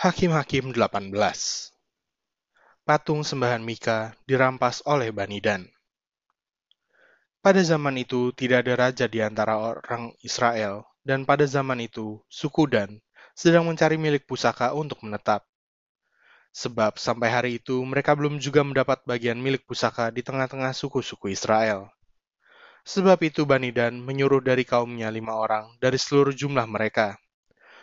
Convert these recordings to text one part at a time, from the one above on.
Hakim-Hakim 18 Patung sembahan Mika dirampas oleh Bani Dan. Pada zaman itu tidak ada raja di antara orang Israel, dan pada zaman itu suku Dan sedang mencari milik pusaka untuk menetap. Sebab sampai hari itu mereka belum juga mendapat bagian milik pusaka di tengah-tengah suku-suku Israel. Sebab itu Bani Dan menyuruh dari kaumnya lima orang dari seluruh jumlah mereka.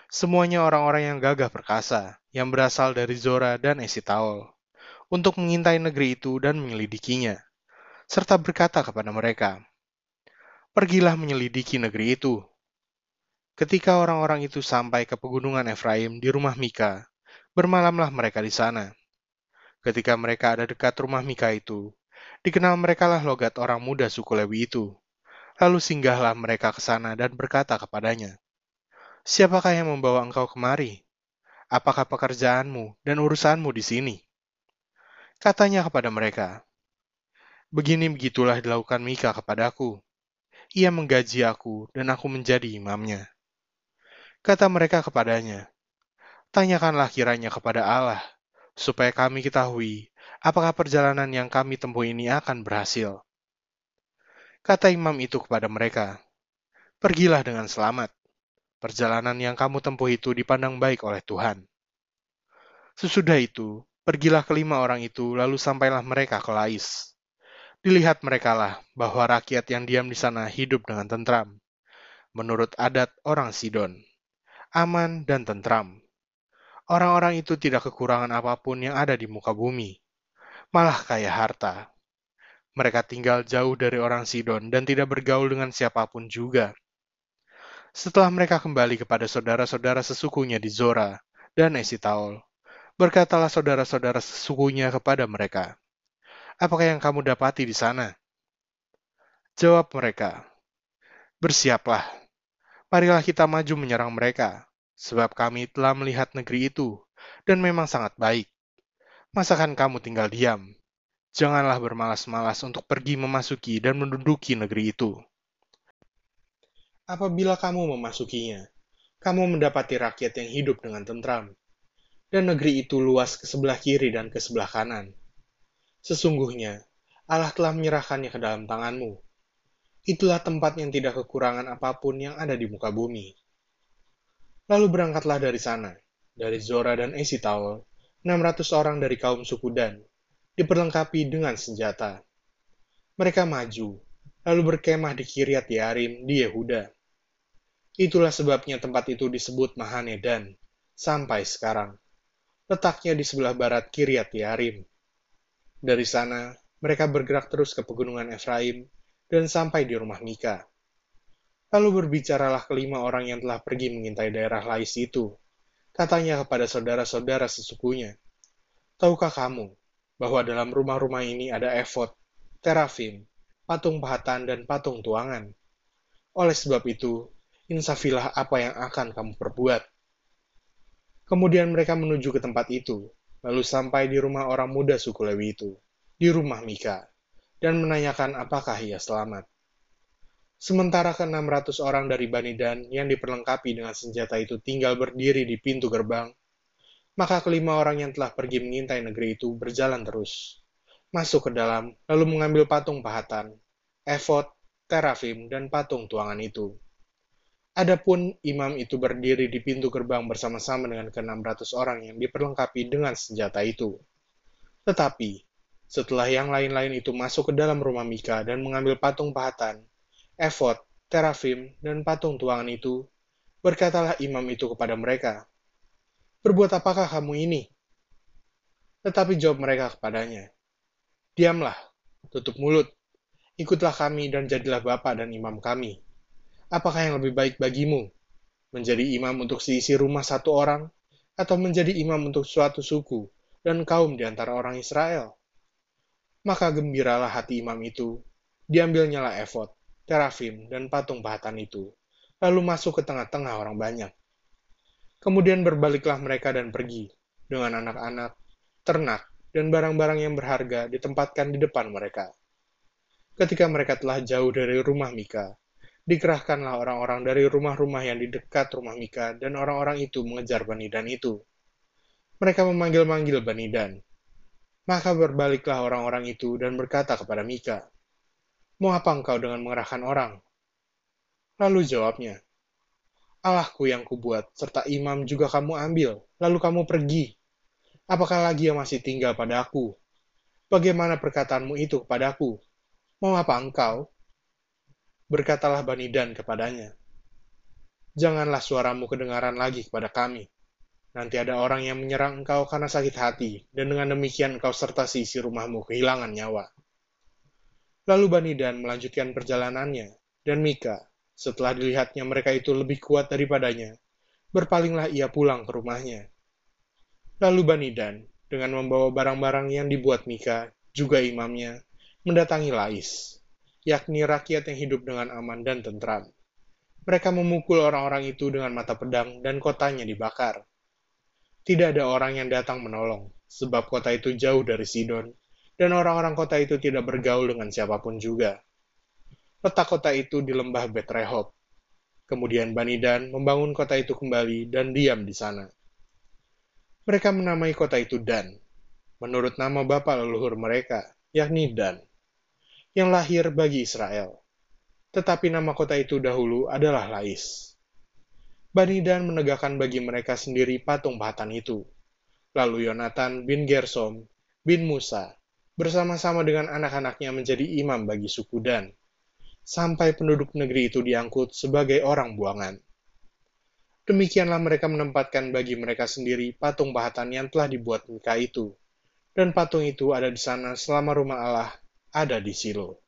Semuanya orang-orang yang gagah perkasa, yang berasal dari Zora dan Esitaol, untuk mengintai negeri itu dan menyelidikinya, serta berkata kepada mereka, Pergilah menyelidiki negeri itu. Ketika orang-orang itu sampai ke pegunungan Efraim di rumah Mika, bermalamlah mereka di sana. Ketika mereka ada dekat rumah Mika itu, dikenal merekalah logat orang muda suku Lewi itu. Lalu singgahlah mereka ke sana dan berkata kepadanya, Siapakah yang membawa engkau kemari? Apakah pekerjaanmu dan urusanmu di sini? Katanya kepada mereka, Begini begitulah dilakukan Mika kepadaku. Ia menggaji aku dan aku menjadi imamnya. Kata mereka kepadanya, Tanyakanlah kiranya kepada Allah, supaya kami ketahui apakah perjalanan yang kami tempuh ini akan berhasil. Kata imam itu kepada mereka, Pergilah dengan selamat. Perjalanan yang kamu tempuh itu dipandang baik oleh Tuhan. Sesudah itu, pergilah kelima orang itu, lalu sampailah mereka ke Lais. Dilihat merekalah bahwa rakyat yang diam di sana hidup dengan tentram, menurut adat orang Sidon, aman dan tentram. Orang-orang itu tidak kekurangan apa pun yang ada di muka bumi, malah kaya harta. Mereka tinggal jauh dari orang Sidon dan tidak bergaul dengan siapa pun juga. Setelah mereka kembali kepada saudara-saudara sesukunya di Zora dan Esitaol, berkatalah saudara-saudara sesukunya kepada mereka, Apakah yang kamu dapati di sana? Jawab mereka, Bersiaplah, marilah kita maju menyerang mereka, sebab kami telah melihat negeri itu, dan memang sangat baik. Masakan kamu tinggal diam? Janganlah bermalas-malas untuk pergi memasuki dan menduduki negeri itu. Apabila kamu memasukinya, kamu mendapati rakyat yang hidup dengan tentram, dan negeri itu luas ke sebelah kiri dan ke sebelah kanan. Sesungguhnya, Allah telah menyerahkannya ke dalam tanganmu. Itulah tempat yang tidak kekurangan apa pun yang ada di muka bumi Lalu berangkatlah dari sana, dari Zora dan Esitaol, 600 orang dari kaum suku Dan, diperlengkapi dengan senjata. Mereka maju, lalu berkemah di Kiryat Yarim di Yehuda. Itulah sebabnya tempat itu disebut Mahane Dan, sampai sekarang. Letaknya di sebelah barat Kiryat Yarim. Dari sana, mereka bergerak terus ke pegunungan Efraim dan sampai di rumah Mika. Lalu berbicaralah kelima orang yang telah pergi mengintai daerah Lais itu. Katanya kepada saudara-saudara sesukunya, Tahukah kamu bahwa dalam rumah-rumah ini ada efod, terafim, patung pahatan, dan patung tuangan? Oleh sebab itu, insafilah apa yang akan kamu perbuat. Kemudian mereka menuju ke tempat itu, lalu sampai di rumah orang muda suku Lewi itu, di rumah Mika, dan menanyakan apakah ia selamat. Sementara ke-600 orang dari Bani Dan yang diperlengkapi dengan senjata itu tinggal berdiri di pintu gerbang, maka kelima orang yang telah pergi mengintai negeri itu berjalan terus, masuk ke dalam, lalu mengambil patung pahatan, efod, terafim, dan patung tuangan itu. Adapun imam itu berdiri di pintu gerbang bersama-sama dengan ke-600 orang yang diperlengkapi dengan senjata itu. Tetapi, setelah yang lain-lain itu masuk ke dalam rumah Mika dan mengambil patung pahatan, efod, terafim, dan patung tuangan itu, berkatalah imam itu kepada mereka, Berbuat apakah kamu ini? Tetapi jawab mereka kepadanya, Diamlah, tutup mulut, ikutlah kami dan jadilah bapak dan imam kami. Apakah yang lebih baik bagimu? Menjadi imam untuk seisi rumah satu orang, atau menjadi imam untuk suatu suku dan kaum di antara orang Israel? Maka gembiralah hati imam itu, diambilnyalah efod, terafim, dan patung pahatan itu, lalu masuk ke tengah-tengah orang banyak. Kemudian berbaliklah mereka dan pergi, dengan anak-anak, ternak, dan barang-barang yang berharga ditempatkan di depan mereka. Ketika mereka telah jauh dari rumah Mika, dikerahkanlah orang-orang dari rumah-rumah yang di dekat rumah Mika, dan orang-orang itu mengejar Bani Dan itu. Mereka memanggil-manggil Bani Dan. Maka berbaliklah orang-orang itu dan berkata kepada Mika, Mau apa engkau dengan mengerahkan orang? Lalu jawabnya, Allahku yang kubuat, serta imam juga kamu ambil, lalu kamu pergi. Apakah lagi yang masih tinggal pada aku? Bagaimana perkataanmu itu kepadaku? Mau apa engkau? Berkatalah Bani Dan kepadanya, Janganlah suaramu kedengaran lagi kepada kami. Nanti ada orang yang menyerang engkau karena sakit hati, dan dengan demikian engkau serta seisi rumahmu kehilangan nyawa. Lalu Bani Dan melanjutkan perjalanannya, dan Mika, setelah dilihatnya mereka itu lebih kuat daripadanya, berpalinglah ia pulang ke rumahnya. Lalu Bani Dan, dengan membawa barang-barang yang dibuat Mika, juga imamnya, mendatangi Lais, yakni rakyat yang hidup dengan aman dan tentram. Mereka memukul orang-orang itu dengan mata pedang dan kotanya dibakar. Tidak ada orang yang datang menolong, sebab kota itu jauh dari Sidon, dan orang-orang kota itu tidak bergaul dengan siapa pun juga. Letak kota itu di lembah Betrehob. Kemudian Bani Dan membangun kota itu kembali dan diam di sana. Mereka menamai kota itu Dan, menurut nama bapak leluhur mereka, yakni Dan yang lahir bagi Israel. Tetapi nama kota itu dahulu adalah Lais. Bani Dan menegakkan bagi mereka sendiri patung pahatan itu. Lalu Yonatan bin Gersom bin Musa bersama-sama dengan anak-anaknya menjadi imam bagi suku Dan, sampai penduduk negeri itu diangkut sebagai orang buangan. Demikianlah mereka menempatkan bagi mereka sendiri patung pahatan yang telah dibuat Mika itu, dan patung itu ada di sana selama rumah Allah ada di Silo.